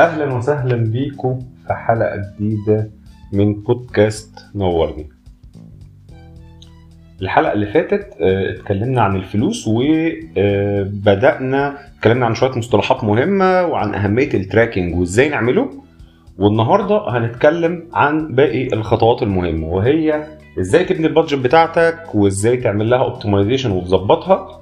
أهلا وسهلا بيكم في حلقة جديدة من بودكاست نورني. الحلقة اللي فاتت آه، اتكلمنا عن الفلوس وبدانا اتكلمنا عن شوية مصطلحات مهمة وعن أهمية ال tracking وإزاي نعمله. والنهاردة هنتكلم عن باقي الخطوات المهمة وهي إزاي تبني ال budget بتاعتك وإزاي تعمل لها optimization وتظبطها.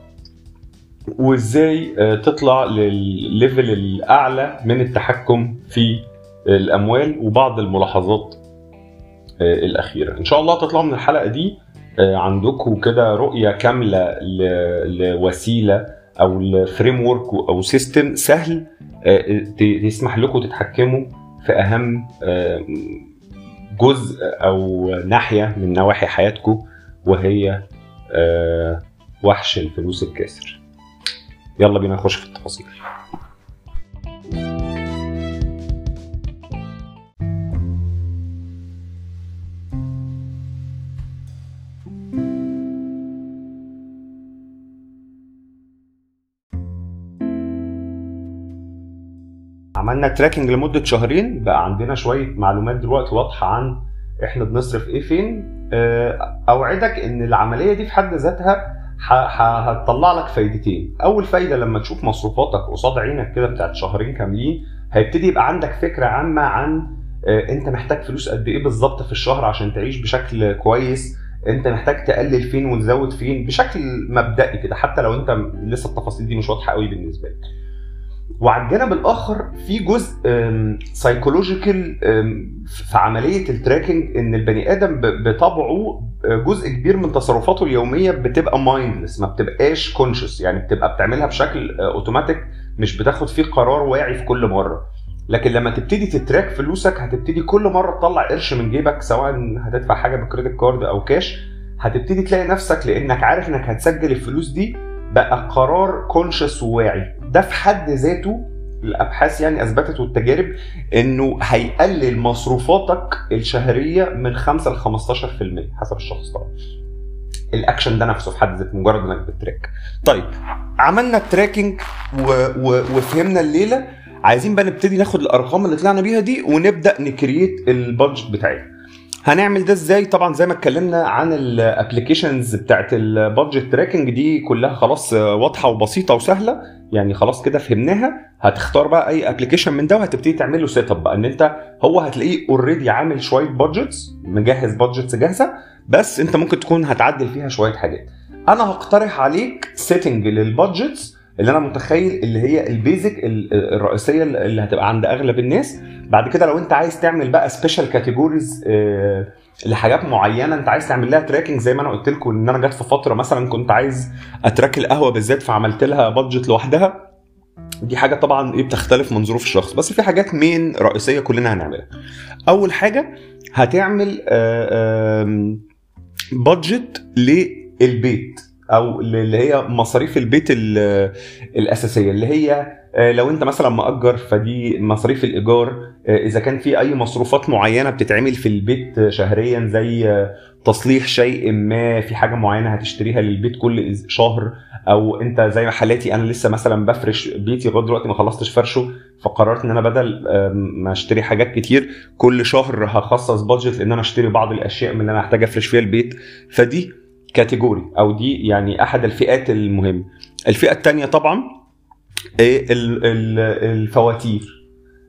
وإزاي آه، تطلع للل level الأعلى من التحكم في الأموال وبعض الملاحظات آه، الأخيرة. إن شاء الله تطلعوا من الحلقة دي آه، عندكم كده رؤية كاملة لوسيلة أو ل framework أو system سهل يسمح لكم تتحكموا في أهم جزء أو ناحية من نواحي حياتكم وهي وحش الفلوس الكاسر. يلا بينا نخش في التفاصيل. عملنا تراكنج لمدة شهرين. بقى عندنا شوية معلومات دلوقتي واضحة عن إحنا بنصرف إيه فين. آه، أوعدك إن العملية دي في حد ذاتها هتطلع لك فايدتين. أول فايدة لما تشوف مصروفاتك قصاد عينك كده بتاعت شهرين كاملين هيبتدي يبقى عندك فكرة عامة عن آه، أنت محتاج فلوس قد إيه بالظبط في الشهر عشان تعيش بشكل كويس. أنت محتاج تقلل فين وتزود فين بشكل مبدئي كده حتى لو أنت لسه التفاصيل دي مش واضحة قوي بالنسبة لك. وعلى الجانب الآخر في جزء psychological في عملية ال tracking إن البني آدم بطبعه آه، جزء كبير من تصرفاته اليومية بتبقى mindless ما بتبقاش conscious يعني بتبقى بتعملها بشكل اوتوماتيك مش بتاخد فيه قرار واعي في كل مرة. لكن لما تبتدي ت track فلوسك هتبتدي كل مرة تطلع قرش من جيبك سواء هتدفع حاجة ب credit card أو كاش هتبتدي تلاقي نفسك لأنك عارف إنك هتسجل الفلوس دي بقى قرار conscious وواعي. ده في حد ذاته الأبحاث يعني أثبتت والتجارب إنه هيقلل مصروفاتك الشهرية من 5 ل 15% حسب الشخص طبعا. الأكشن ده نفسه في حد ذاته مجرد إنك ب track. طيب عملنا ال tracking و... و... وفهمنا الليلة. عايزين بقى نبتدي ناخد الأرقام اللي طلعنا بيها دي ونبدأ ن create ال budget بتاعتنا هنعمل ده إزاي؟ طبعا زي ما اتكلمنا عن ال applications بتاعت ال budget tracking دي كلها خلاص واضحة وبسيطة وسهلة. يعني خلاص كده فهمناها. هتختار بقى أي application من ده وهتبتدي تعمل له set up بقى. إن أنت هو هتلاقيه already عامل شوية budgets مجهز budgets جاهزة بس أنت ممكن تكون هتعدل فيها شوية حاجات. أنا هقترح عليك setting لل budgets اللي أنا متخيل اللي هي ال basic ال- الرئيسية اللي هتبقى عند أغلب الناس. بعد كده لو أنت عايز تعمل بقى special categories لحاجات معينة أنت عايز تعمل لها tracking زي ما أنا قلت لكم إن أنا جت في فترة مثلا كنت عايز أتراك القهوة بالذات فعملت لها بادجت لوحدها. دي حاجة طبعا إيه بتختلف من ظروف الشخص بس في حاجات مين رئيسية كلنا هنعملها. أول حاجة هتعمل بادجت للبيت. أو اللي هي مصاريف البيت ال- الأساسية اللي هي آه، لو أنت مثلا مأجر فدي مصاريف الإيجار آه، إذا كان في أي مصروفات معينة بتتعمل في البيت شهريا زي آه، تصليح شيء ما في حاجة معينة هتشتريها للبيت كل شهر أو أنت زي ما حالاتي أنا لسه مثلا بفرش بيتي لغاية دلوقتي ما خلصتش فرشه فقررت إن أنا بدل ما أشتري حاجات كتير كل شهر هخصص budget ان أنا أشتري بعض الأشياء من اللي أنا محتاج أفرش فيها البيت. فدي category أو دي يعني أحد الفئات المهمة. الفئة الثانية طبعا إيه ال- ال- الفواتير.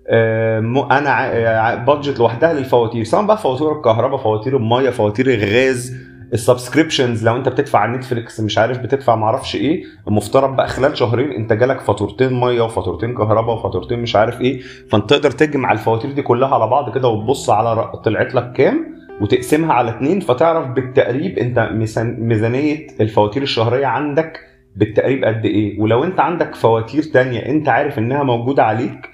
آه، أنا budget لوحدها للفواتير. سواء بقى فواتير الكهرباء فواتير المية فواتير الغاز ال subscriptions. لو أنت بتدفع على نتفليكس مش عارف بتدفع معرفش إيه المفترض بقى خلال شهرين أنت جالك فاتورتين مية وفاتورتين كهرباء وفاتورتين مش عارف إيه. فأنت تقدر تجمع الفواتير دي كلها على بعض كده وتبص على طلعت لك كام. وتقسمها على اتنين فتعرف بالتقريب انت ميزان- ميزانية الفواتير الشهرية عندك بالتقريب قد إيه. ولو انت عندك فواتير تانية انت عارف انها موجودة عليك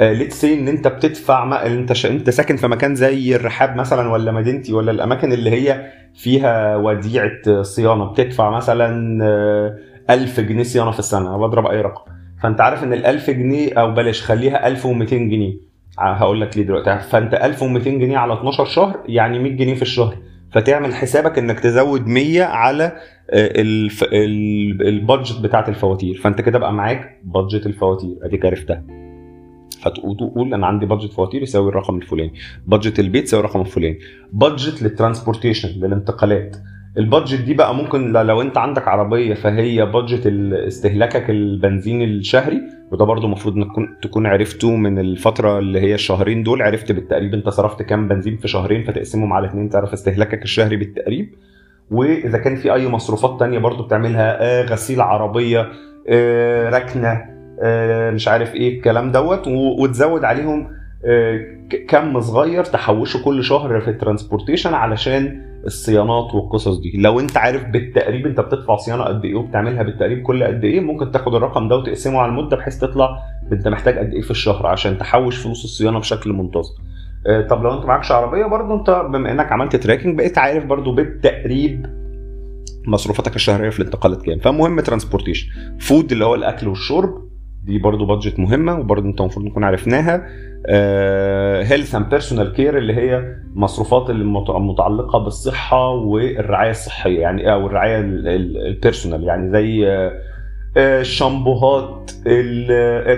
let's say ان انت بتدفع ما انت ش... انت ساكن في مكان زي الرحاب مثلا ولا مدينتي ولا الأماكن اللي هي فيها وديعة صيانة بتدفع مثلا آه، 1000 جنيه صيانة في السنة بضرب أي رقم. فانت عارف إن ال 1000 جنيه أو بلاش خليها 1200 جنيه. هقول لك ليه دلوقتي. فانت 1200 جنيه على 12 شهر يعني 100 جنيه في الشهر. فتعمل حسابك إنك تزود 100 على آه، الف... ال- ال budget بتاعت الفواتير. فانت كده بقى معاك budget الفواتير. اديك عرفتها فتقول أنا عندي budget فواتير يساوي الرقم الفلاني. budget البيت يساوي الرقم الفلاني. budget لل transportation للانتقالات. ال budget دي بقى ممكن لو انت عندك عربية فهي budget استهلاكك البنزين الشهري وده برضو المفروض انك تكون عرفته من الفترة اللي هي الشهرين دول عرفت بالتقريب انت صرفت كام بنزين في شهرين فتقسمهم على اثنين تعرف استهلاكك الشهري بالتقريب. وإذا كان في أي مصروفات تانية برضو بتعملها آه غسيل عربية آه ركنة آه مش عارف إيه الكلام دوت وتزود عليهم آه كم صغير تحوشه كل شهر في ال transportation علشان الصيانات والقصص دي. لو انت عارف بالتقريب انت بتدفع صيانة قد إيه وبتعملها بالتقريب كل قد إيه ممكن تاخد الرقم ده وتقسمه على المدة بحيث تطلع انت محتاج قد إيه في الشهر عشان تحوش فلوس الصيانة بشكل منتظم. طب لو انت معكش عربية برضو انت بما انك عملت tracking بقيت عارف برضو بالتقريب مصروفاتك الشهرية في الانتقالات كام. فمهم transportation food اللي هو الأكل والشرب دي برضو budget مهمة وبرضو انت المفروض نكون عرفناها. health and personal care اللي هي مصروفات المتعلقه بالصحة والرعاية الصحية يعني أو الرعايه ال personal يعني زي الشامبوهات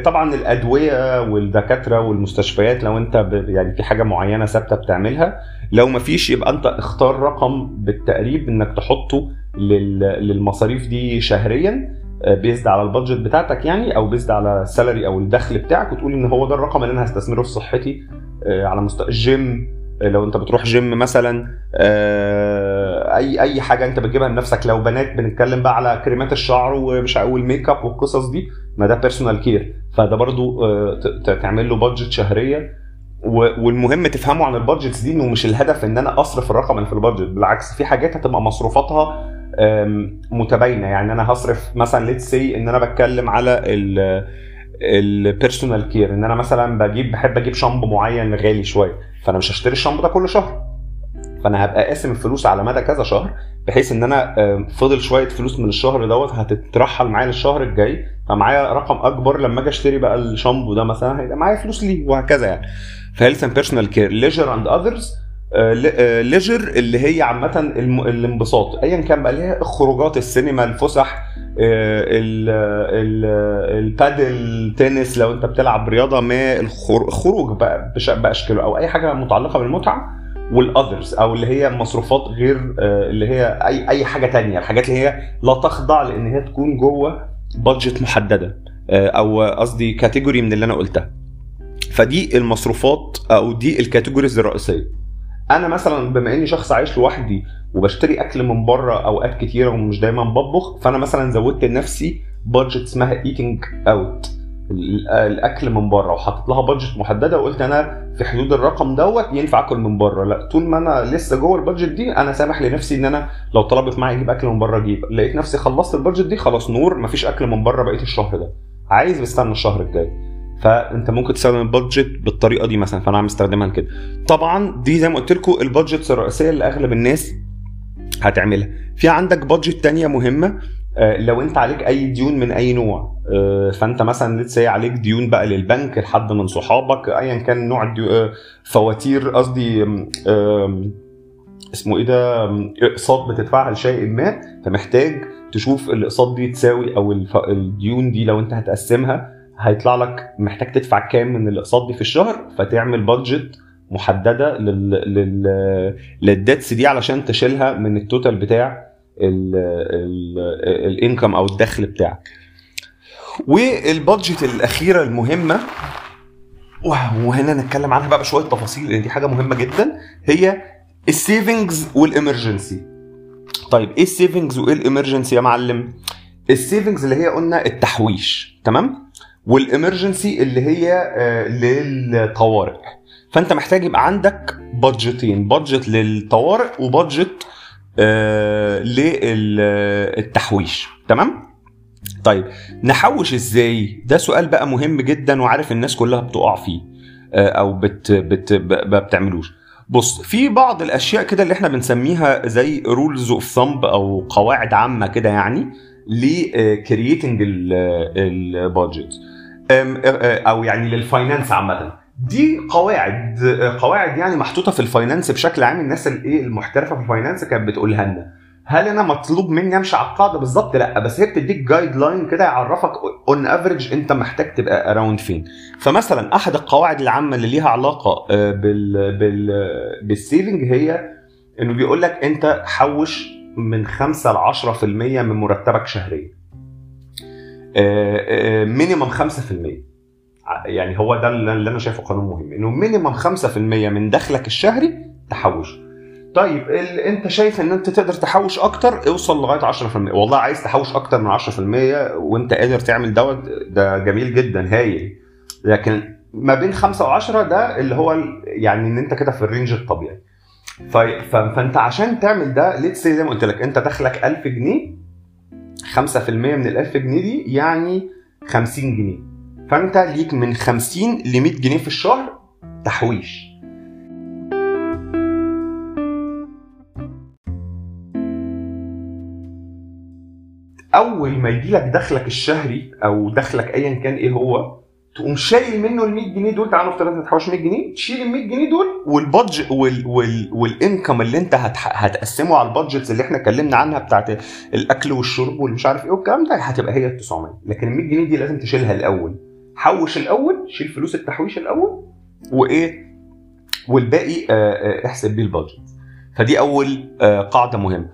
طبعا الأدوية والدكاترة والمستشفيات لو أنت يعني في حاجة معينة ثابتة بتعملها لو ما فيش يبقى أنت اختار رقم بالتقريب إنك تحطه للمصاريف دي شهريا. based على ال budget بتاعتك يعني أو based على ال salary أو الدخل بتاعك وتقول إن هو ده الرقم اللي أنا هستثمره في صحتي على مستوى الجيم لو أنت بتروح جيم مثلا أي أي حاجة أنت بتجيبها لنفسك لو بنات بنتكلم بقى على كريمات الشعر ومش وال make up والقصص دي ما ده personal care فده برضو تعمل له budget شهرية. والمهم تفهموا عن ال budgets دي إنه مش الهدف إن أنا أصرف الرقم اللي في ال budget بالعكس في حاجات هتبقى مصروفاتها متباينة. يعني أنا هصرف مثلا let's say إن أنا بتكلم على ال personal care إن أنا مثلا بجيب بحب أجيب شامبو معين غالي شوية. فأنا مش هشتري الشامبو ده كل شهر. فأنا هبقى قاسم الفلوس على مدى كذا شهر بحيث إن أنا فضل شوية فلوس من الشهر دوت هتترحل معايا للشهر الجاي. فمعايا رقم أكبر لما أجي أشتري بقى الشامبو ده مثلا هيبقى معايا فلوس ليه؟ وهكذا يعني. ف health and personal care leisure and others leisure اللي هي عامة الانبساط. ايا كان بقى اللي هي الخروجات السينما الفسح ال padel tennis لو أنت بتلعب رياضة ما الخروج بقى بأشكاله أو أي حاجة متعلقة بالمتعة وال others أو اللي هي مصروفات غير اللي هي اي أي حاجة تانية. الحاجات اللي هي لا تخضع لإن هي تكون جوه budget محددة. أو قصدي category من اللي أنا قلتها. فدي المصروفات أو دي ال categories الرئيسية. أنا مثلا بما إني شخص عايش لوحدي وبشتري أكل من بره أوقات كتيرة ومش دايما بطبخ فأنا مثلا زودت لنفسي budget اسمها eating out الأكل من بره وحطيت لها budget محددة وقلت أنا في حدود الرقم دوت ينفع أكل من بره. لا طول ما أنا لسه جوه ال budget دي أنا سامح لنفسي إن أنا لو طلبت معايا أجيب أكل من بره أجيب. لقيت نفسي خلصت ال budget دي خلاص no more مفيش أكل من بره بقيه الشهر ده. عايز بستنى الشهر الجاي. فأنت ممكن تستخدم ال budget بالطريقة دي مثلا فأنا عم استخدمها كده طبعا دي زي ما قلت لكم ال budgets الرئيسية اللي أغلب الناس هتعملها. في عندك budget تانية مهمة لو أنت عليك أي ديون من أي نوع فأنت مثلا لسه عليك ديون بقى للبنك لحد من صحابك ايا كان نوع فواتير قصدي اسمه إيه ده أقساط بتدفعها لشيء ما فمحتاج تشوف الإقساط دي تساوي أو الديون دي لو أنت هتقسمها هيطلع لك محتاج تدفع كام من الاقساط دي في الشهر فتعمل budget محددة لل لل لل debts دي علشان تشيلها من ال total بتاع ال income أو الدخل بتاعك. وال budget الأخيرة المهمة وهنا نتكلم عنها بقى بشوية تفاصيل لأن دي حاجة مهمة جدا هي ال savings وال emergency طيب إيه ال savings وايه ال emergency يا معلم؟ ال savings اللي هي قلنا التحويش تمام؟ وال emergency اللي هي للطوارئ. فأنت محتاج يبقى عندك budget ين budget للطوارئ و budget آه للتحويش. تمام؟ طيب نحوش إزاي؟ ده سؤال بقى مهم جدا وعارف الناس كلها بتقع فيه آه أو بت بت ما بتعملوش. بص في بعض الأشياء كده اللي إحنا بنسميها زي rules of thumb أو قواعد عامة كده يعني ل creating ال budget أو يعني لل finance عامة. دي قواعد قواعد يعني محطوطة في ال finance بشكل عام. الناس الايه المحترفة في ال finance كانت بتقولها لنا. هل أنا مطلوب مني أمشي على القاعدة؟ بالظبط لأ. بس هي بتديك guideline كده يعرفك on average أنت محتاج تبقى around فين. فمثلا أحد القواعد العامة اللي ليها علاقة آه، بال بال بال saving هي إنه بيقول لك أنت حوش من 5 ل 10% من مرتبك شهريا. minimum 5% يعني هو ده اللي أنا شايفه قانون مهم إنه minimum 5% من دخلك الشهري تحوشه طيب. أنت شايف إن أنت تقدر تحوش أكتر اوصل لغاية 10% والله عايز تحوش أكتر من 10% وأنت قادر تعمل دوت ده جميل جدا هايل لكن ما بين 5 و10 ده اللي هو يعني إن أنت كده في ال range الطبيعي. فأنت عشان تعمل ده let's زي ما قلت لك أنت دخلك 1000 جنيه 5% من ال 1000 جنيه دي يعني 50 جنيه. فأنت ليك من 50 ل 100 جنيه في الشهر تحويش. أول ما يجي لك دخلك الشهري أو دخلك ايا كان إيه هو؟ تقوم شايل منه ال 100 جنيه دول تعالوا نفترض انت تحوش 100 جنيه تشيل ال 100 جنيه دول. وال budge وال وال وال income اللي انت هتقسمه على ال budgets اللي إحنا اتكلمنا عنها بتاعت الأكل والشرب والمش عارف إيه والكلام ده هتبقى هي ال 900 لكن ال 100 جنيه دي لازم تشيلها الأول. حوش الأول شيل فلوس التحويش الأول وإيه؟ والباقي آه، آه، احسب بيه ال budget فدي أول آه، قاعدة مهمة.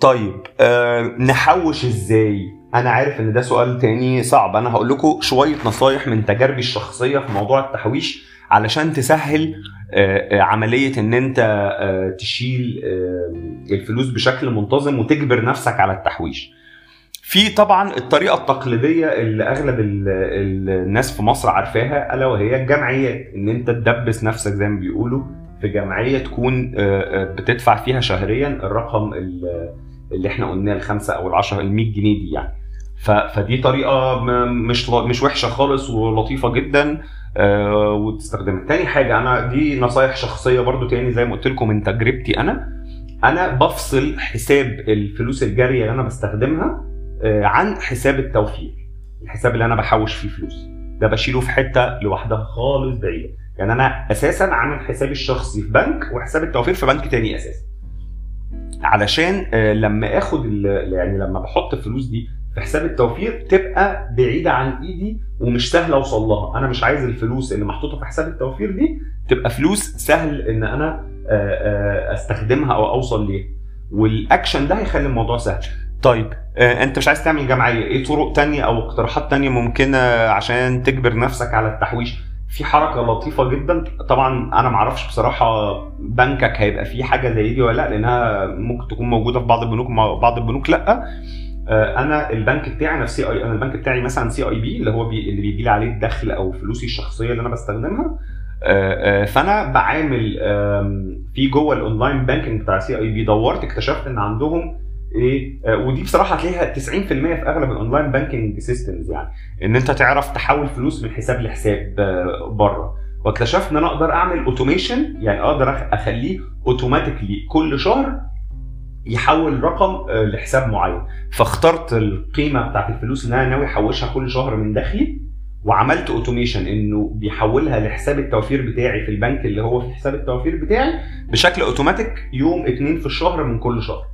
طيب نحوش إزاي؟ أنا عارف إن ده سؤال تاني صعب. أنا هقول لكم شوية نصايح من تجاربي الشخصية في موضوع التحويش علشان تسهل أه عملية إن أنت أه تشيل الفلوس بشكل منتظم وتجبر نفسك على التحويش. في طبعا الطريقة التقليدية اللي أغلب الناس في مصر عارفاها ألا وهي الجمعيات. إن أنت تدبس نفسك زي ما بيقولوا في جمعية تكون بتدفع فيها شهريا الرقم اللي إحنا قلناه الخمسة أو العشرة ال 100 جنيه دي يعني. فدي طريقة مش مش وحشة خالص ولطيفة جدا آه وتستخدمها. تاني حاجة أنا دي نصايح شخصية برضو تاني زي ما قلت لكم من تجربتي أنا. أنا بفصل حساب الفلوس الجارية اللي أنا بستخدمها آه عن حساب التوفير الحساب اللي أنا بحوش فيه فلوس. ده بشيله في حتة لوحدها خالص بعيده يعني أنا أساسا عامل حسابي الشخصي في بنك وحساب التوفير في بنك تاني أساسا. علشان لما آخد يعني لما بحط الفلوس دي في حساب التوفير تبقى بعيدة عن إيدي ومش سهلة اوصل لها أنا مش عايز الفلوس اللي محطوطة في حساب التوفير دي تبقى فلوس سهل إن أنا أستخدمها أو أوصل ليها. والاكشن ده هيخلي الموضوع سهل. طيب أنت مش عايز تعمل جمعية. إيه طرق تانية أو اقتراحات تانية ممكنة عشان تجبر نفسك على التحويش؟ في حركة لطيفة جدا. طبعا أنا ما أعرفش بصراحة بنكك هيبقى فيه حاجة زي دي ولا لأ لأنها ممكن تكون موجودة في بعض البنوك بعض البنوك لأ. أنا البنك بتاعي أنا CI أنا البنك بتاعي مثلا CIB اللي هو بي اللي بيجي لي عليه الدخل أو فلوسي الشخصية اللي أنا بستخدمها. فأنا بعامل في جوه ال online banking بتاع CIB دورت اكتشفت إن عندهم إيه ودي بصراحة هتلاقيها 90% في أغلب ال online banking systems يعني. إن أنت تعرف تحول فلوس من حساب لحساب بره. واكتشفت إن أنا أقدر أعمل automation يعني أقدر أخليه automatically كل شهر يحول رقم لحساب معين. فاخترت القيمة بتاعت الفلوس اللي أنا ناوي أحوشها كل شهر من دخلي وعملت automation إنه بيحولها لحساب التوفير بتاعي في البنك اللي هو في حساب التوفير بتاعي بشكل اوتوماتيك يوم اتنين في الشهر من كل شهر.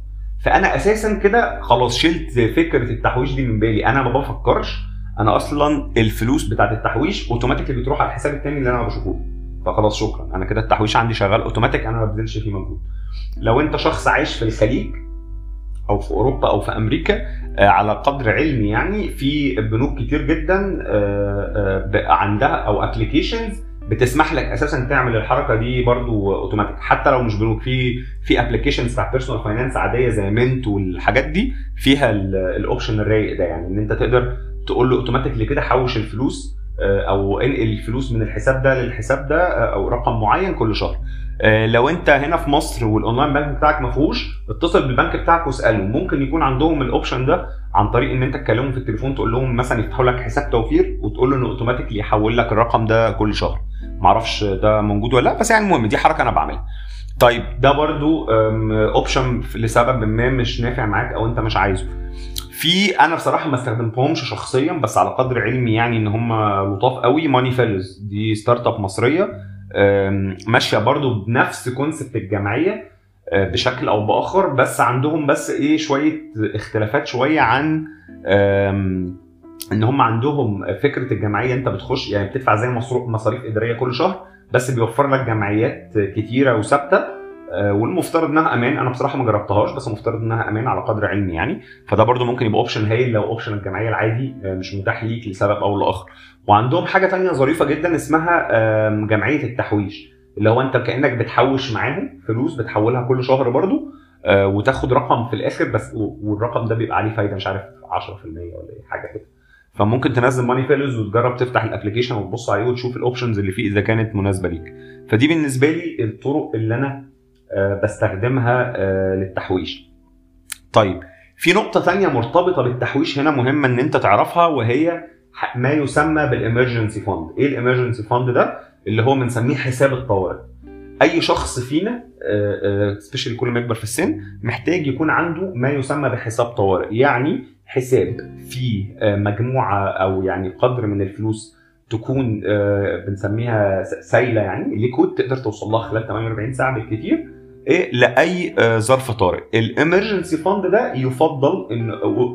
فأنا أساسا كده خلاص شلت فكرة التحويش دي من بالي. أنا ما بفكرش أنا أصلا الفلوس بتاعت التحويش automatically بتروح على الحساب التاني اللي أنا بشوفه. فخلاص شكرا. أنا كده التحويش عندي شغال اوتوماتيك أنا ما ببذلش فيه مجهود. لو أنت شخص عايش في الخليج أو في أوروبا أو في أمريكا على قدر علمي يعني في بنوك كتير جدا عندها أو applications بتسمح لك أساسا تعمل الحركة دي برضو اوتوماتيك حتى لو مش بنوك في في applications بتاع personal finance عادية زي Mint والحاجات دي فيها ال option الرايق ده يعني إن أنت تقدر تقول له automatically كده حوش الفلوس أو انقل الفلوس من الحساب ده للحساب ده أو رقم معين كل شهر. لو أنت هنا في مصر وال online bank بتاعك ما فيهوش اتصل بالبنك بتاعك واسأله. ممكن يكون عندهم ال option ده عن طريق إن أنت تكلمهم في التليفون تقول لهم مثلا يفتحوا لك حساب توفير وتقول له إنه automatically يحول لك الرقم ده كل شهر. معرفش ده موجود ولا لأ بس يعني المهم دي حركة أنا بعملها. طيب ده برضو option لسبب ما مش نافع معاك أو أنت مش عايزه. في أنا بصراحة ما استخدمتهمش شخصيا بس على قدر علمي يعني إن هم لطاف قوي Money Fellows دي startup مصريه ماشية برضو بنفس concept الجمعية آه، بشكل أو بآخر بس عندهم بس إيه شوية اختلافات شوية عن إن هم عندهم فكرة الجمعية. أنت بتخش يعني بتدفع زي مصاريف إدارية كل شهر بس بيوفر لك جمعيات كتيرة وثابتة آه، والمفترض إنها أمان. أنا بصراحة ما جربتهاش بس المفترض إنها أمان على قدر علمي يعني. فده برضو ممكن يبقى option هايل لو option الجمعية العادي آه، مش متاح ليك لسبب أو لآخر. وعندهم حاجة تانية ظريفة جدا اسمها جمعية التحويش. اللي هو أنت كأنك بتحوش معاهم فلوس بتحولها كل شهر برضو آه، وتاخد رقم في الآخر بس والرقم ده بيبقى عليه فايدة مش عارف 10% ولا حاجة كده. فممكن تنزل Money Fellows وتجرب تفتح ال application وتبص عليه وتشوف ال options اللي فيه إذا كانت مناسبة ليك. فدي بالنسبة لي الطرق اللي أنا آه، بستخدمها آه، للتحويش. طيب في نقطة تانية مرتبطة بالتحويش هنا مهمة إن أنت تعرفها وهي ما يسمى بال emergency fund إيه ال emergency fund ده؟ اللي هو بنسميه حساب الطوارئ. أي شخص فينا specially كل ما يكبر في السن محتاج يكون عنده ما يسمى بحساب طوارئ. يعني حساب فيه آه، مجموعة أو يعني قدر من الفلوس تكون آه، بنسميها سايلة يعني liquid تقدر توصل لها خلال 48 ساعة بالكثير إيه لأي آه، ظرف طارئ. ال emergency fund ده يفضل إن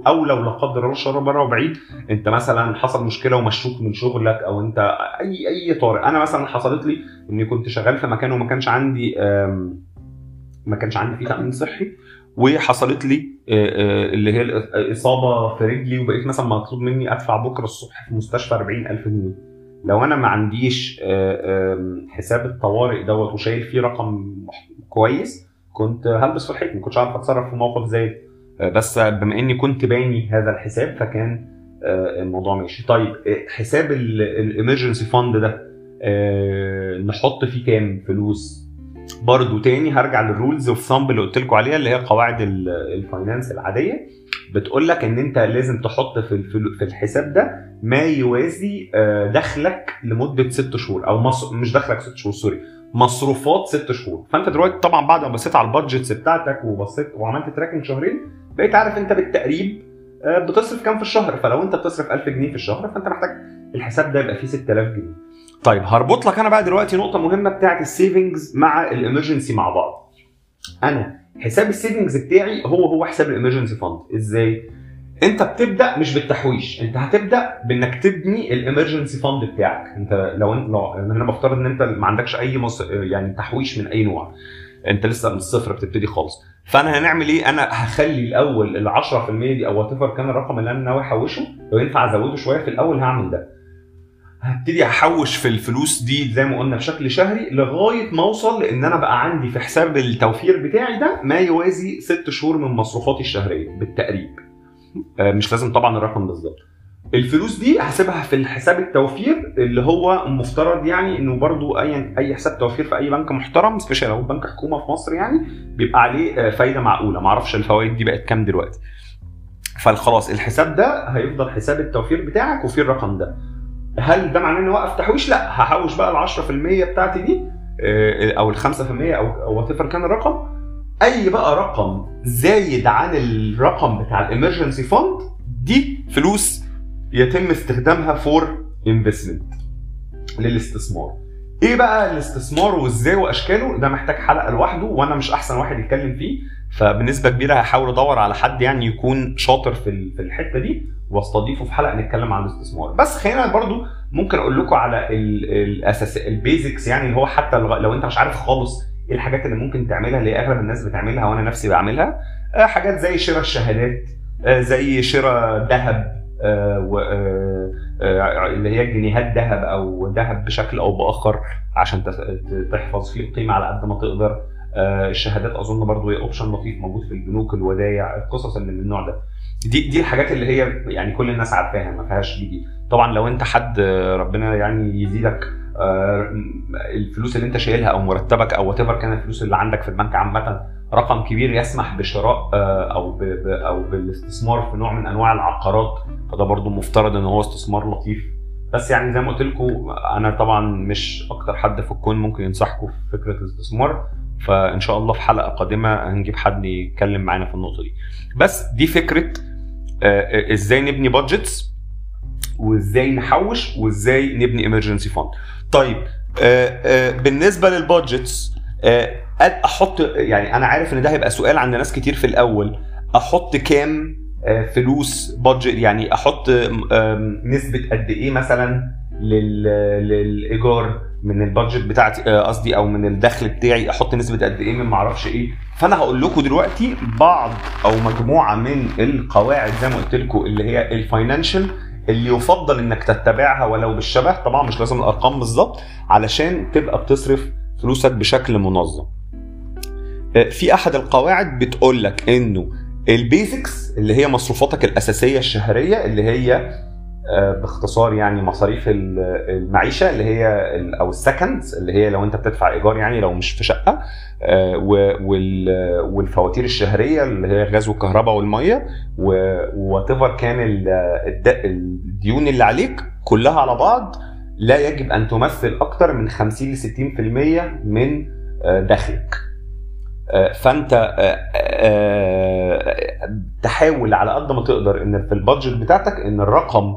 أو لو لا قدر الله الشر بره وبعيد أنت مثلا حصل مشكلة ومشوك من شغلك أو أنت أي أي طارئ. أنا مثلا حصلت لي إني كنت شغال في مكان وما كانش عندي ما كانش عندي فيه تأمين صحي. وحصلت لي آه، آه، اللي هي الإصابة في رجلي وبقيت مثلا مطلوب مني أدفع بكرة الصبح في مستشفى 40000 جنيه. لو أنا ما عنديش آه، حساب الطوارئ دوت وشايل فيه رقم كويس كنت هلبس في الحيط ما كنتش عارف أتصرف في موقف زي بس بما إني كنت باني هذا الحساب فكان الموضوع ماشي. طيب حساب الامرجنسي فاند ده نحط فيه كام فلوس؟ برضو تاني هرجع لل rules of thumb اللي قلت لكم عليها اللي هي قواعد ال- ال finance العادية. بتقول لك إن أنت لازم تحط في في الحساب ده ما يوازي آه، دخلك لمدة ست شهور أو. مش دخلك ست شهور sorry مصروفات ست شهور. فأنت دلوقتي طبعا بعد ما بصيت على ال budgets بتاعتك وبصيت وعملت tracking شهرين بقيت عارف أنت بالتقريب آه، بتصرف كام في الشهر. فلو أنت بتصرف 1000 جنيه في الشهر فأنت محتاج الحساب ده يبقى فيه 6000 جنيه. طيب هربط لك أنا بقى دلوقتي نقطة مهمة بتاعت ال savings مع ال emergency مع بعض. أنا حساب ال savings بتاعي هو هو حساب ال emergency fund إزاي؟ أنت بتبدأ مش بالتحويش أنت هتبدأ بإنك تبني ال emergency fund بتاعك. أنت لو انت لو أنا بفترض إن أنت ما عندكش أي مص... يعني تحويش من أي نوع. أنت لسه من الصفر بتبتدي خالص. فأنا هنعمل إيه؟ أنا هخلي الأول ال 10% دي أو وات كان الرقم اللي أنا ناوي أحوشه لو ينفع أزوده شوية في الأول هعمل ده. هبتدي أحوش في الفلوس دي زي ما قلنا بشكل شهري لغاية ما أوصل لأن أنا بقى عندي في حساب التوفير بتاعي ده ما يوازي ست شهور من مصروفاتي الشهرية بالتقريب. آه، مش لازم طبعا الرقم بالظبط. الفلوس دي هسيبها في الحساب التوفير اللي هو مفترض يعني إنه برضو اي أي حساب توفير في أي بنك محترم special لو بنك حكومة في مصر يعني بيبقى عليه آه، فايدة معقولة. معرفش الفوائد دي بقت كام دلوقتي. فخلاص الحساب ده هيفضل حساب التوفير بتاعك وفيه الرقم ده. هل ده معناه اني اوقف تحويش؟ لا. هحوش بقى ال 10% بتاعتي دي آه، أو ال 5% أو وات كان الرقم. أي بقى رقم زايد عن الرقم بتاع ال emergency fund دي فلوس يتم استخدامها for investment للاستثمار. إيه بقى الاستثمار وازاي واشكاله؟ ده محتاج حلقة لوحده وأنا مش احسن واحد يتكلم فيه فبنسبة كبيرة هحاول ادور على حد يعني يكون شاطر في في الحتة دي واستضيفه في حلقة نتكلم عن الاستثمار. بس خلينا برضو ممكن أقول لكم على ال- الاساس البيزكس يعني اللي هو حتى لو انت مش عارف خالص إيه الحاجات اللي ممكن تعملها اللي اغلب الناس بتعملها وأنا نفسي بعملها آه، حاجات زي شراء الشهادات آه، زي شراء ذهب اللي هي الجنيهات ذهب أو ذهب بشكل أو بآخر عشان تحفظ فيه القيمة على قد ما تقدر. آه، الشهادات أظن برضو هي option لطيف موجود في البنوك الودايع القصص اللي من النوع ده. دي دي الحاجات اللي هي يعني كل الناس عارفاها ما فيهاش جديد طبعا لو أنت حد آه، ربنا يعني يزيدك آه، الفلوس اللي أنت شايلها أو مرتبك أو وات كان الفلوس اللي عندك في البنك عامة رقم كبير يسمح بشراء آه، أو أو بالاستثمار في نوع من أنواع العقارات. فده برضو مفترض إن هو استثمار لطيف. بس يعني زي ما قلت لكم أنا طبعا مش أكتر حد في الكون ممكن ينصحكم في فكرة الاستثمار. فإن شاء الله في حلقة قادمة هنجيب حد يتكلم معانا في النقطة دي. بس دي فكرة آه، إزاي نبني budgets وإزاي نحوش وإزاي نبني emergency fund طيب آه، آه، بالنسبة لل budgets آه، أحط يعني أنا عارف إن ده هيبقى سؤال عند ناس كتير في الأول. أحط كام آه، فلوس budget يعني أحط نسبة قد إيه مثلا للإيجار من ال budget بتاعتي آه، قصدي أو من الدخل بتاعي؟ أحط نسبة قد إيه من معرفش إيه؟ فأنا هقول لكم دلوقتي بعض أو مجموعة من القواعد زي ما قلت لكم اللي هي ال financial اللي يفضل إنك تتبعها ولو بالشبه. طبعا مش لازم الأرقام بالظبط علشان تبقى بتصرف فلوسك بشكل منظم. في أحد القواعد بتقول لك انه ال basics اللي هي مصروفاتك الأساسية الشهرية اللي هي آه، باختصار يعني مصاريف المعيشة اللي هي أو السكن ده اللي هي لو أنت بتدفع إيجار يعني لو مش في شقة آه، والفواتير الشهرية اللي هي غاز والكهرباء والمية وات كان الديون اللي عليك كلها على بعض لا يجب أن تمثل أكثر من 50 ل 60% من آه، دخلك. فأنت تحاول على قد ما تقدر إن في ال budget بتاعتك إن الرقم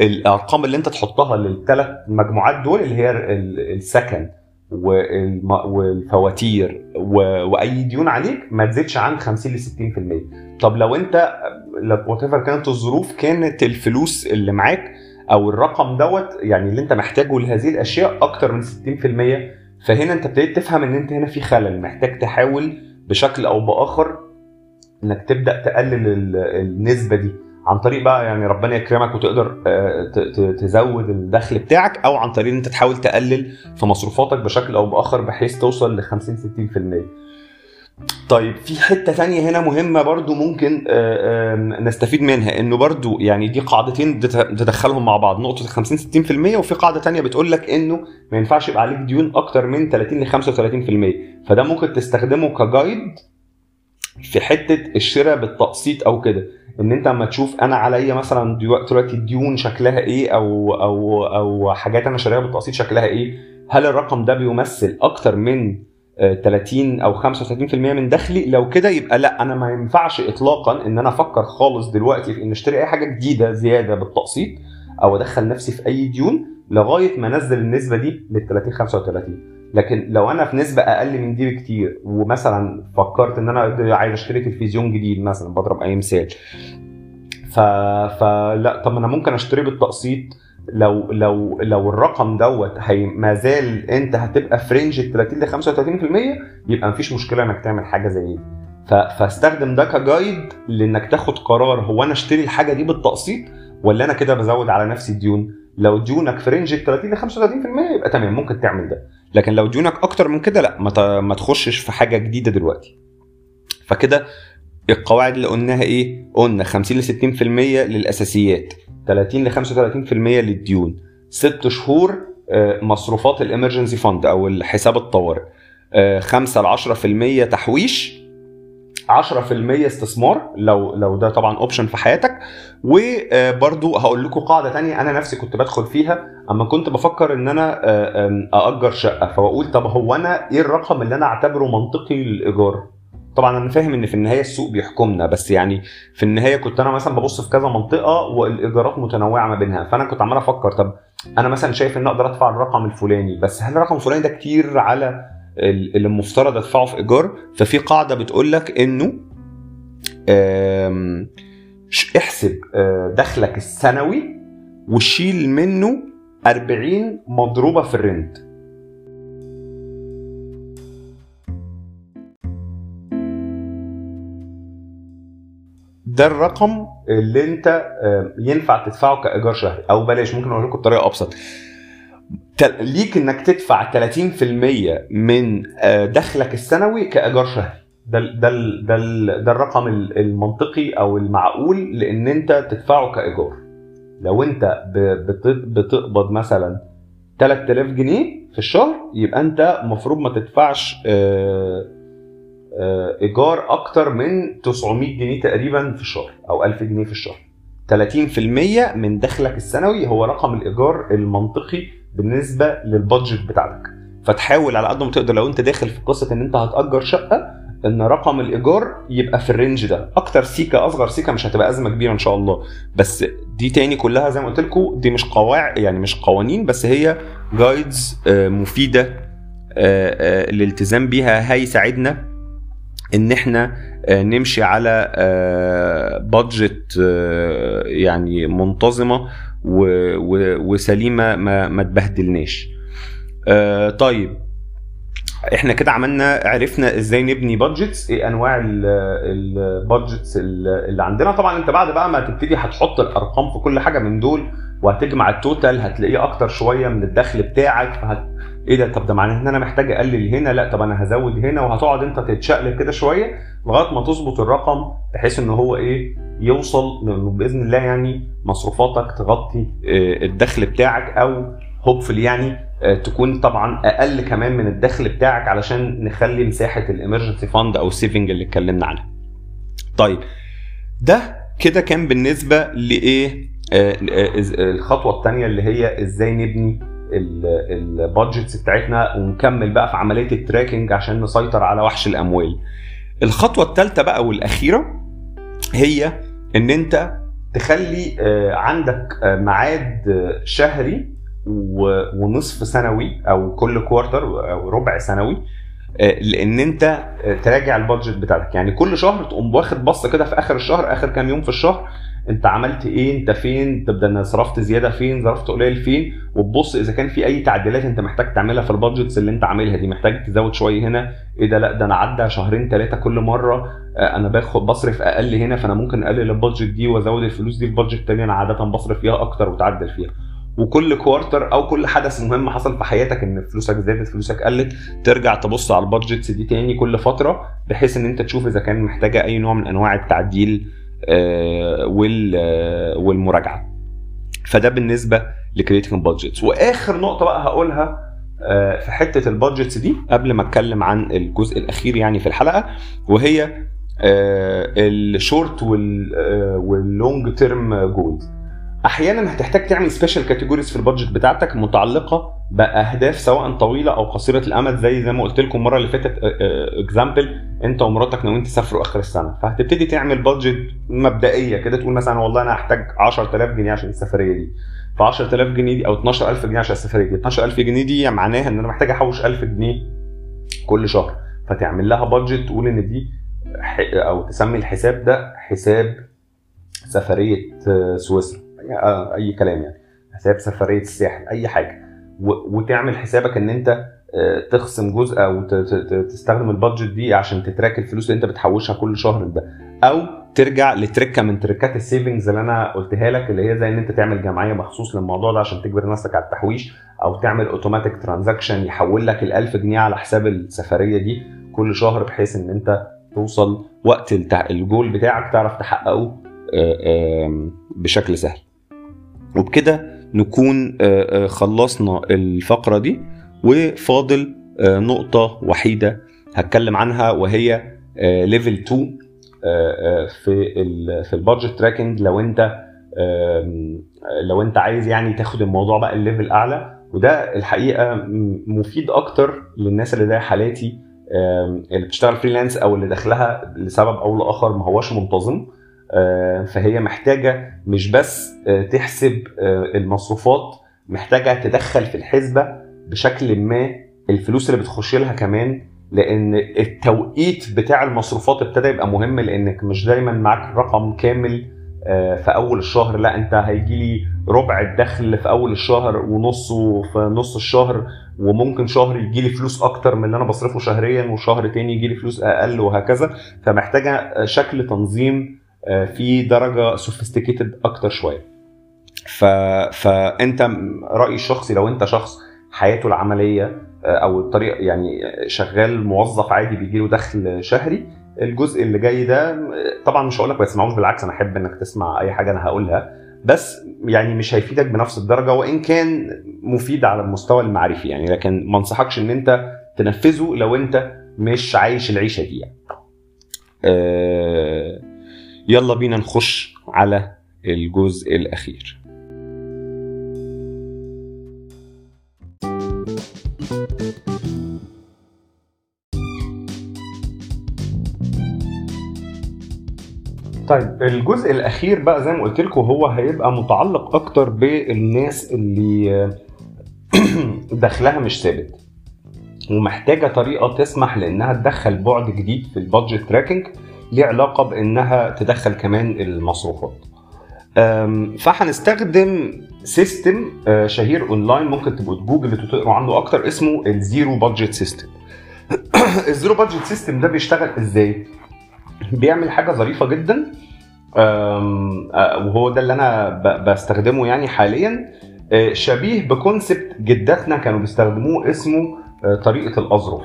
الأرقام اللي أنت تحطها للثلاث مجموعات دول اللي هي السكن والفواتير وأي ديون عليك ما تزيدش عن 50 ل 60% طب لو أنت what كانت الظروف كانت الفلوس اللي معاك أو الرقم دوت يعني اللي أنت محتاجه لهذه الأشياء أكتر من 60% فهنا انت ابتديت تفهم ان انت هنا في خلل محتاج تحاول بشكل أو بآخر انك تبدأ تقلل النسبة دي. عن طريق بقى يعني ربنا يكرمك وتقدر آه، تزود الدخل بتاعك أو عن طريق إن أنت تحاول تقلل في مصروفاتك بشكل أو بآخر بحيث توصل ل 50 60% طيب. في حتة ثانية هنا مهمة برضو ممكن آه، نستفيد منها إنه برضو يعني دي قاعدتين تدخلهم مع بعض نقطة 50 60% وفي قاعدة ثانية بتقول لك إنه ما ينفعش يبقى عليك ديون أكتر من 30 ل 35% فده ممكن تستخدمه كجايد في حتة الشراء بالتقسيط أو كده. إن أنت أما تشوف أنا عليا مثلا دلوقتي ديون شكلها إيه أو أو أو حاجات أنا شاريها بالتقسيط شكلها إيه هل الرقم ده بيمثل أكتر من 30 آه، أو 35% من دخلي. لو كده يبقى لا أنا ما ينفعش اطلاقا إن أنا أفكر خالص دلوقتي في إن أشتري أي حاجة جديدة زيادة بالتقسيط أو أدخل نفسي في أي ديون لغاية ما أنزل النسبة دي لل 30 35 لكن لو أنا في نسبة أقل من دي بكتير ومثلا فكرت إن أنا عايز أشتري تلفزيون جديد مثلا بضرب اي مثال ف... فلا طب أنا ممكن أشتري بالتقسيط لو لو لو الرقم دوت ما زال انت هتبقى في range ال 30 ل 35% يبقى مفيش مشكلة انك تعمل حاجة زي دي. فاستخدم ده ك guide لانك تاخد قرار هو أنا اشتري الحاجة دي بالتقسيط ولا أنا كده بزود على نفسي ديون لو ديونك في range ال 30 ل 35% يبقى تمام ممكن تعمل ده. لكن لو ديونك أكتر من كده لا ما تخشش في حاجة جديدة دلوقتي. فكده القواعد اللي قلناها إيه؟ قلنا 50 ل 60% للأساسيات. 30 ل 35% للديون. ست شهور آه، مصروفات ال emergency fund أو الحساب الطوارئ. 5 ل 10% تحويش. 10% استثمار لو لو ده طبعا اوبشن في حياتك. وبرده هقول لكم قاعدة تانية أنا نفسي كنت بدخل فيها. أما كنت بفكر إن أنا أأجر شقة فبقول طب هو أنا إيه الرقم اللي أنا أعتبره منطقي للإيجار؟ طبعا أنا فاهم إن في النهاية السوق بيحكمنا بس يعني في النهاية كنت أنا مثلا ببص في كذا منطقة والايجارات متنوعة ما بينها فأنا كنت عمال أفكر طب أنا مثلا شايف إن أقدر أدفع الرقم الفلاني بس هل الرقم الفلاني ده كتير على اللي المفترض أدفعه في إيجار؟ ففي قاعدة بتقول لك انه احسب آه، دخلك السنوي وشيل منه 40 مضروبة في الرنت ده الرقم اللي انت ينفع تدفعه كإيجار شهري. أو بلاش ممكن أقول لكم بطريقة أبسط. ليك إنك تدفع 30% من آه، دخلك السنوي كإيجار شهري. ده ده ده ده الرقم المنطقي أو المعقول لإن أنت تدفعه كإيجار. لو أنت بتقبض مثلا 3000 جنيه في الشهر يبقى أنت المفروض ما تدفعش آه، آه، إيجار أكتر من 900 جنيه تقريبا في الشهر أو 1000 جنيه في الشهر. 30% من دخلك السنوي هو رقم الإيجار المنطقي بالنسبة للبادجت بتاعتك. فتحاول على قد ما تقدر لو أنت داخل في قصة إن أنت هتأجر شقة إن رقم الإيجار يبقى في الرينج ده. أكتر سيكة أصغر سيكة مش هتبقى أزمة كبيرة إن شاء الله. بس دي تاني كلها زي ما قلت لكم دي مش قواعد يعني مش قوانين بس هي جايدز آه، مفيدة الالتزام بيها هيساعدنا إن إحنا نمشي على budget يعني منتظمة وسليمة ما, ما تبهدلناش. طيب إحنا كده عملنا عرفنا إزاي نبني budgets إيه أنواع ال budgets اللي عندنا. طبعا أنت بعد بقى ما تبتدي هتحط الأرقام في كل حاجة من دول. وهتجمع ال total هتلاقيه أكتر شوية من الدخل بتاعك فهت... إيه ده؟ طب ده معناه إن أنا محتاج أقلل هنا؟ لأ طب أنا هزود هنا وهتقعد أنت تتشقلب كده شوية لغاية ما تظبط الرقم بحيث إن هو إيه؟ يوصل بإذن الله يعني مصروفاتك تغطي الدخل بتاعك أو hopefully يعني تكون طبعا أقل كمان من الدخل بتاعك علشان نخلي مساحة ال emergency fund أو ال saving اللي اتكلمنا عنها. طيب ده كده كان بالنسبة لإيه؟ الخطوة الثانية اللي هي إزاي نبني ال budgets بتاعتنا ونكمل بقى في عملية ال tracking عشان نسيطر على وحش الأموال. الخطوة الثالثه بقى والأخيرة هي إن أنت تخلي عندك ميعاد شهري ونصف سنوي أو كل quarter أو ربع سنوي لإن أنت تراجع ال budget بتاعتك يعني كل شهر تقوم واخد بصة كده في آخر الشهر آخر كام يوم في الشهر انت عملت إيه انت فين تبدا أنا صرفت زيادة فين صرفت قليل فين وتبص إذا كان في أي تعديلات أنت محتاج تعملها في ال budgets اللي أنت عاملها دي. محتاج تزود شوية هنا. إيه ده؟ لأ ده أنا عدى شهرين ثلاثة كل مرة. أنا باخد بصرف أقل هنا فأنا ممكن أقلل ال budget دي وأزود الفلوس دي ال budget الثانية أنا عادة بصرف فيها أكتر وتعدل فيها. وكل quarter أو كل حدث مهم حصل في حياتك إن فلوسك زادت فلوسك قلت ترجع تبص على ال budgets دي تاني كل فترة بحيث إن أنت تشوف إذا كان محتاجة أي نوع من أنواع التعديل والمراجعة. فده بالنسبة ل creating budgets وآخر نقطة بقى هقولها في حتة ال budgets دي قبل ما أتكلم عن الجزء الأخير يعني في الحلقة وهي ال short وال long term goals أحيانا هتحتاج تعمل special categories في ال budget بتاعتك متعلقة بأهداف سواء طويلة أو قصيرة الأمد زي زي ما قلت لكم المرة اللي فاتت example أنت ومراتك ناويين تسافروا آخر السنة. فهتبتدي تعمل budget مبدئية كده تقول مثلا والله أنا هحتاج 10000 جنيه عشان السفرية دي. ف 10000 جنيه دي أو 12000 جنيه عشان السفرية دي. 12000 جنيه دي معناها إن أنا محتاج أحوش 1000 جنيه كل شهر. فتعمل لها بادجت تقول إن دي أو تسمي الحساب ده حساب سفرية سويسرا. أي كلام يعني. حساب سفرية الساحل أي حاجة. وتعمل حسابك إن أنت تخصم جزء أو تستخدم البادجت دي عشان تتراك الفلوس اللي أنت بتحوشها كل شهر ده. أو ترجع ل trick من tricks ال savings اللي أنا قلتها لك اللي هي زي إن أنت تعمل جمعية مخصوص للموضوع ده عشان تجبر نفسك على التحويش أو تعمل automatic transaction يحول لك ال 1000 جنيه على حساب السفرية دي كل شهر بحيث إن أنت توصل وقت الجول بتاعك تعرف تحققه بشكل سهل. وبكده نكون خلصنا الفقرة دي وفاضل نقطة وحيدة هتكلم عنها وهي level 2 في في ال budget tracking لو انت لو انت عايز يعني تاخد الموضوع بقى ال level أعلى وده الحقيقة مفيد أكتر للناس اللي زي حالاتي اللي بتشتغل freelance أو اللي دخلها لسبب أو لآخر ما هوش منتظم. فهي محتاجة مش بس تحسب المصروفات محتاجة تدخل في الحسبة بشكل ما الفلوس اللي بتخش لها كمان لأن التوقيت بتاع المصروفات ابتدى يبقى مهم لأنك مش دايما معاك رقم كامل في أول الشهر. لا أنت هيجي لي ربع الدخل في أول الشهر ونصه في نص الشهر وممكن شهر يجي لي فلوس أكتر من اللي أنا بصرفه شهريا وشهر تاني يجي لي فلوس أقل وهكذا. فمحتاجة شكل تنظيم في درجة سوفيستيكيتد أكتر شوية ف... فانت رايي الشخصي لو أنت شخص حياته العملية أو الطريقة يعني شغال موظف عادي بيجي له دخل شهري الجزء اللي جاي ده طبعا مش هقول لك ما تسمعوش بالعكس أنا أحب إنك تسمع أي حاجة أنا هقولها بس يعني مش هيفيدك بنفس الدرجة وإن كان مفيد على المستوى المعرفي يعني لكن ما أنصحكش إن أنت تنفذه لو أنت مش عايش العيشة دي يعني. آه يلا بينا نخش على الجزء الأخير. طيب الجزء الأخير بقى زي ما قلت لكم هو هيبقى متعلق أكتر بالناس اللي دخلها مش ثابت. ومحتاجة طريقة تسمح لإنها تدخل بعد جديد في البادجت تراكنج ليه علاقة بإنها تدخل كمان المصروفات. فهنستخدم system آه، شهير اونلاين ممكن تبقوا تجوجل وتقروا عنه أكتر اسمه ال zero budget system ال zero budget system ده بيشتغل إزاي؟ بيعمل حاجة ظريفة جدا آه، وهو ده اللي أنا بستخدمه يعني حاليا. آه، شبيه ب concept جداتنا كانوا بيستخدموه اسمه طريقة الأظرف.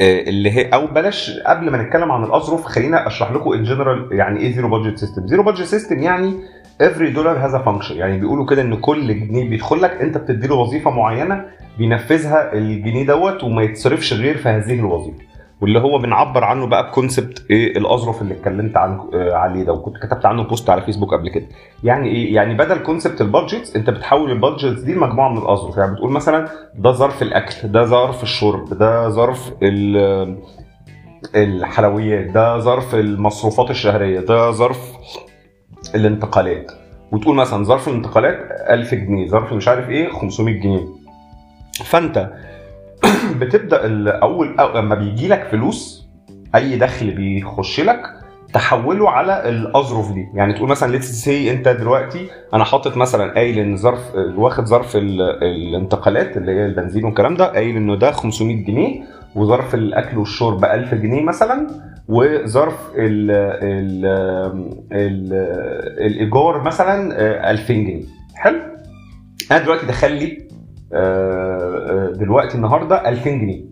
اللي هي أو بلاش قبل ما نتكلم عن الاظرف خلينا أشرح لكم in general يعني إيه zero budget system zero budget system يعني every dollar has function يعني بيقولوا كده إن كل جنيه بيدخل لك أنت بتدي له وظيفة معينة بينفذها الجنيه دوت وما يتصرفش غير في هذه الوظيفة. واللي هو بنعبر عنه بقى ب concept إيه الأظرف اللي اتكلمت عن آه، عليه ده وكنت كتبت عنه post على فيسبوك قبل كده. يعني إيه؟ يعني بدل concept ال budgets أنت بتحول ال budgets دي لمجموعة من الأظرف. يعني بتقول مثلا ده ظرف الأكل ده ظرف الشرب ده ظرف ال- الحلويات ده ظرف المصروفات الشهرية ده ظرف الانتقالات. وتقول مثلا ظرف الانتقالات 1000 جنيه ظرف مش عارف إيه 500 جنيه. فأنت بتبدا اول لما بيجي لك فلوس أي دخل بيخش لك تحوله على الأظرف دي. يعني تقول مثلا let's see أنت دلوقتي أنا حاطط مثلا قايل إن ظرف واخد ظرف ال- الانتقالات اللي هي البنزين والكلام ده قايل إنه ده 500 جنيه وظرف الأكل والشرب 1000 جنيه مثلا وظرف ال ال ال الإيجار مثلا آه، 2000 جنيه. حلو؟ أنا دلوقتي دخل لي آه، آه، دلوقتي النهارده 2000 جنيه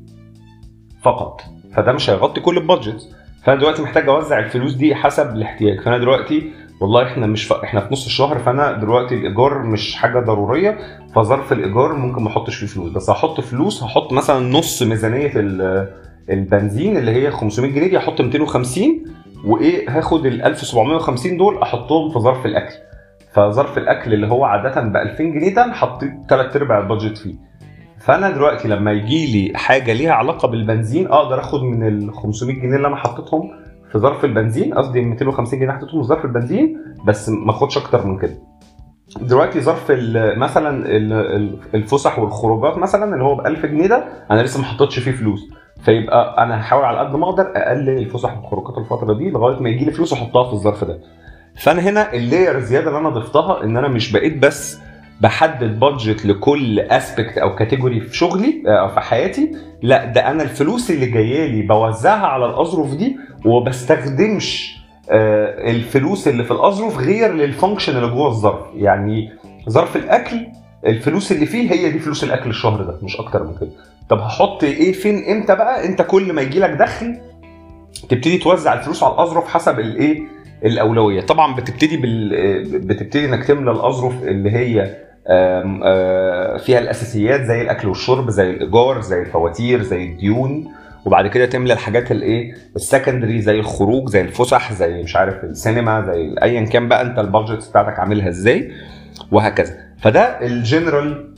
فقط. فده مش هيغطي كل البادجت. فأنا دلوقتي محتاج أوزع الفلوس دي حسب الاحتياج. فأنا دلوقتي والله إحنا مش ف... إحنا في نص الشهر فأنا دلوقتي الإيجار مش حاجة ضرورية. فظرف الإيجار ممكن ما أحطش فيه فلوس. بس هحط فلوس هحط مثلا نص ميزانية ال- البنزين اللي هي 500 جنيه دي هحط 250 وإيه هاخد ال 1750 دول أحطهم في ظرف الأكل. فظرف الأكل اللي هو عادة ب 2000 جنيه ده حطيت ثلاث أرباع البادجت فيه. فأنا دلوقتي لما يجي لي حاجة ليها علاقة بالبنزين أقدر آخد من ال 500 جنيه اللي أنا حطيتهم في ظرف البنزين قصدي 250 جنيه حطيتهم في ظرف البنزين بس ما آخدش أكتر من كده. دلوقتي ظرف مثلا ال- ال- الفسح والخروجات مثلا اللي هو ب 1000 جنيه ده أنا لسه ما حطيتش فيه فلوس. فيبقى أنا هحاول على قد ما أقدر أقلل الفسح والخروجات الفترة دي لغاية ما يجي لي فلوس أحطها في الظرف ده. فأنا هنا layer الزيادة اللي أنا ضفتها إن أنا مش بقيت بس بحدد budget لكل aspect أو category في شغلي أو في حياتي. لا ده أنا الفلوس اللي جاية لي بوزعها على الاظرف دي وبستخدمش آه، الفلوس اللي في الاظرف غير للفانكشن اللي جوه الظرف. يعني ظرف الأكل الفلوس اللي فيه هي دي فلوس الأكل الشهر ده مش أكتر من كده. طب هحط إيه فين إمتى بقى؟ انت كل ما يجي لك دخل تبتدي توزع الفلوس على الاظرف حسب الإيه الأولوية. طبعا بتبتدي بال بتبتدي إنك تملى الأظرف اللي هي آه، فيها الأساسيات زي الأكل والشرب زي الإيجار زي الفواتير زي الديون وبعد كده تملى الحاجات الايه ال secondary زي الخروج زي الفسح زي مش عارف السينما زي ايا كان بقى أنت ال budget بتاعتك عاملها إزاي وهكذا. فده ال general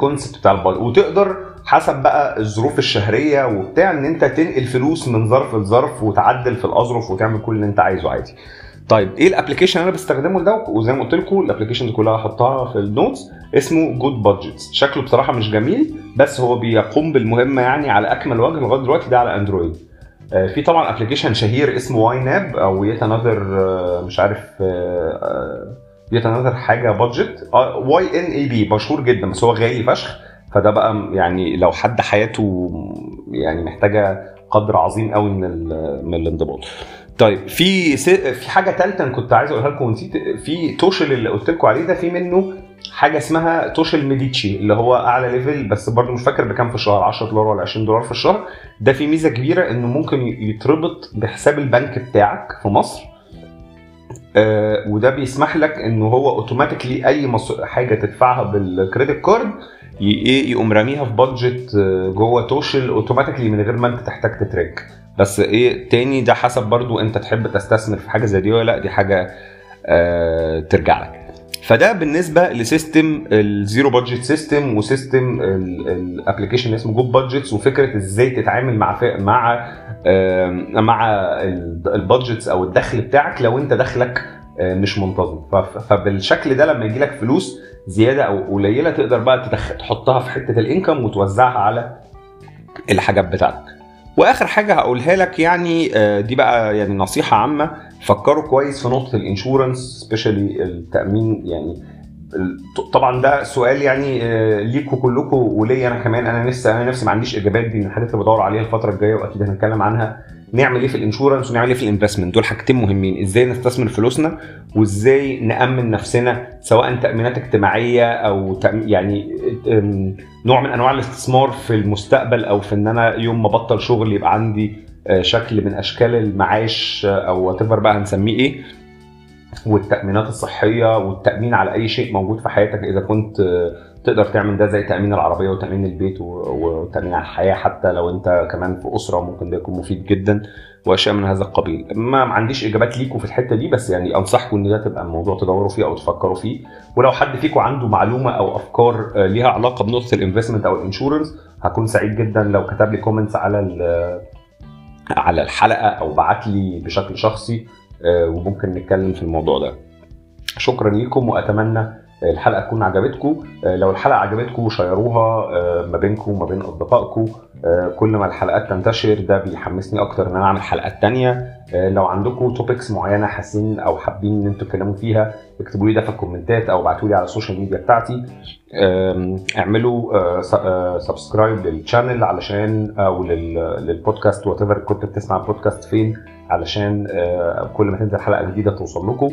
concept بتاع ال budget وتقدر حسب بقى الظروف الشهرية وبتاع إن أنت تنقل فلوس من ظرف لظرف وتعدل في الأظرف وتعمل كل اللي أنت عايزه عادي. طيب إيه ال application اللي أنا بستخدمه ده وزي ما قلت لكم ال applications دي كلها هحطها في ال notes اسمه Good Budgets شكله بصراحة مش جميل بس هو بيقوم بالمهمة يعني على أكمل وجه لغاية دلوقتي ده على Android آه، في طبعا application شهير اسمه YNAB أو Yet Another مش عارف Yet Another حاجة Budget YNAB مشهور جدا بس هو غالي فشخ. فده بقى يعني لو حد حياته يعني محتاجة قدر عظيم قوي من من الانضباط. طيب في. في حاجة ثالثه أنا كنت عايز أقولها لكم ونسيت. في Toshl اللي قلت لكم عليه ده في منه حاجة اسمها Toshl Medici اللي هو أعلى level بس برضه مش فاكر بكام في الشهر 10 دولار ولا 20 دولار في الشهر. ده في ميزة كبيرة إنه ممكن يتربط بحساب البنك بتاعك في مصر. وده بيسمح لك انه هو automatically أي. حاجة تدفعها بال credit card إيه يقوم راميها في budget آه، جوه Toshl automatically من غير ما أنت تحتاج ت track بس إيه تاني ده حسب برضو أنت تحب تستثمر في حاجة زي دي ولا لأ دي حاجة آه ترجع لك فده بالنسبة لسيستم الزيرو بادجت سيستم وسيستم الابلكيشن اسمه Good Budgets وفكرة إزاي تتعامل مع مع آه مع ال budgets أو الدخل بتاعك لو أنت دخلك آه، مش منتظم. فبالشكل ده لما يجي لك فلوس زيادة أو قليلة تقدر بقى تحطها في حتة ال income وتوزعها على الحاجات بتاعتك. وآخر حاجة هقولها لك يعني آه، دي بقى يعني نصيحة عامة. فكروا كويس في نقطة ال insurance especially التأمين يعني طبعا ده سؤال يعني آه، ليكوا كلكم وليا أنا كمان. أنا نفسي أنا نفسي ما عنديش إجابات دي من الحاجات اللي بدور عليها الفترة الجاية وأكيد هنتكلم عنها. نعمل إيه في ال insurance ونعمل إيه في ال investment دول حاجتين مهمين. إزاي نستثمر فلوسنا وإزاي نأمن نفسنا سواء تأمينات اجتماعية أو تأم- يعني نوع من أنواع الاستثمار في المستقبل أو في إن أنا يوم ما بطل شغل يبقى عندي آه، شكل من أشكال المعاش آه، أو وات بقى هنسميه إيه. والتأمينات الصحية والتأمين على أي شيء موجود في حياتك إذا كنت آه، تقدر تعمل ده زي تأمين العربية وتأمين البيت وتأمين على الحياة حتى لو أنت كمان في أسرة ممكن ده يكون مفيد جدا وأشياء من هذا القبيل. ما عنديش إجابات ليكوا في الحتة دي بس يعني انصحكم إن ده تبقى موضوع تدوروا فيه أو تفكروا فيه. ولو حد فيكم عنده معلومة أو أفكار آه، ليها علاقة بنقطة ال investment أو ال insurance هكون سعيد جدا لو كتب لي comments على على الحلقة أو بعت لي بشكل شخصي. وممكن نتكلم في الموضوع ده. شكرا لكم وأتمنى الحلقة تكون عجبتكم. آه، لو الحلقة عجبتكم share وها آه، ما بينكم وما بين أصدقائكم. آه، كل ما الحلقات تنتشر ده بيحمسني أكتر إن أنا أعمل حلقات تانية. آه، لو عندكم topics معينة حاسين أو حابين إن أنتوا تتكلموا فيها اكتبوا لي ده في الكومنتات أو ابعتوا لي على ال social media بتاعتي. اعملوا subscribe لل channel علشان أو لل- للبودكاست whatever كنت بتسمع البودكاست فين. علشان آه، كل ما تنزل حلقة جديدة توصل لكم.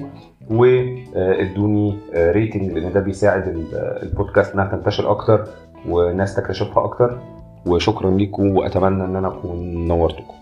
وادوني rating لأن ده بيساعد ال- البودكاست إنها تنتشر أكتر وناس تكتشفها أكتر. وشكرا لكم وأتمنى إن أنا أكون نورتكم.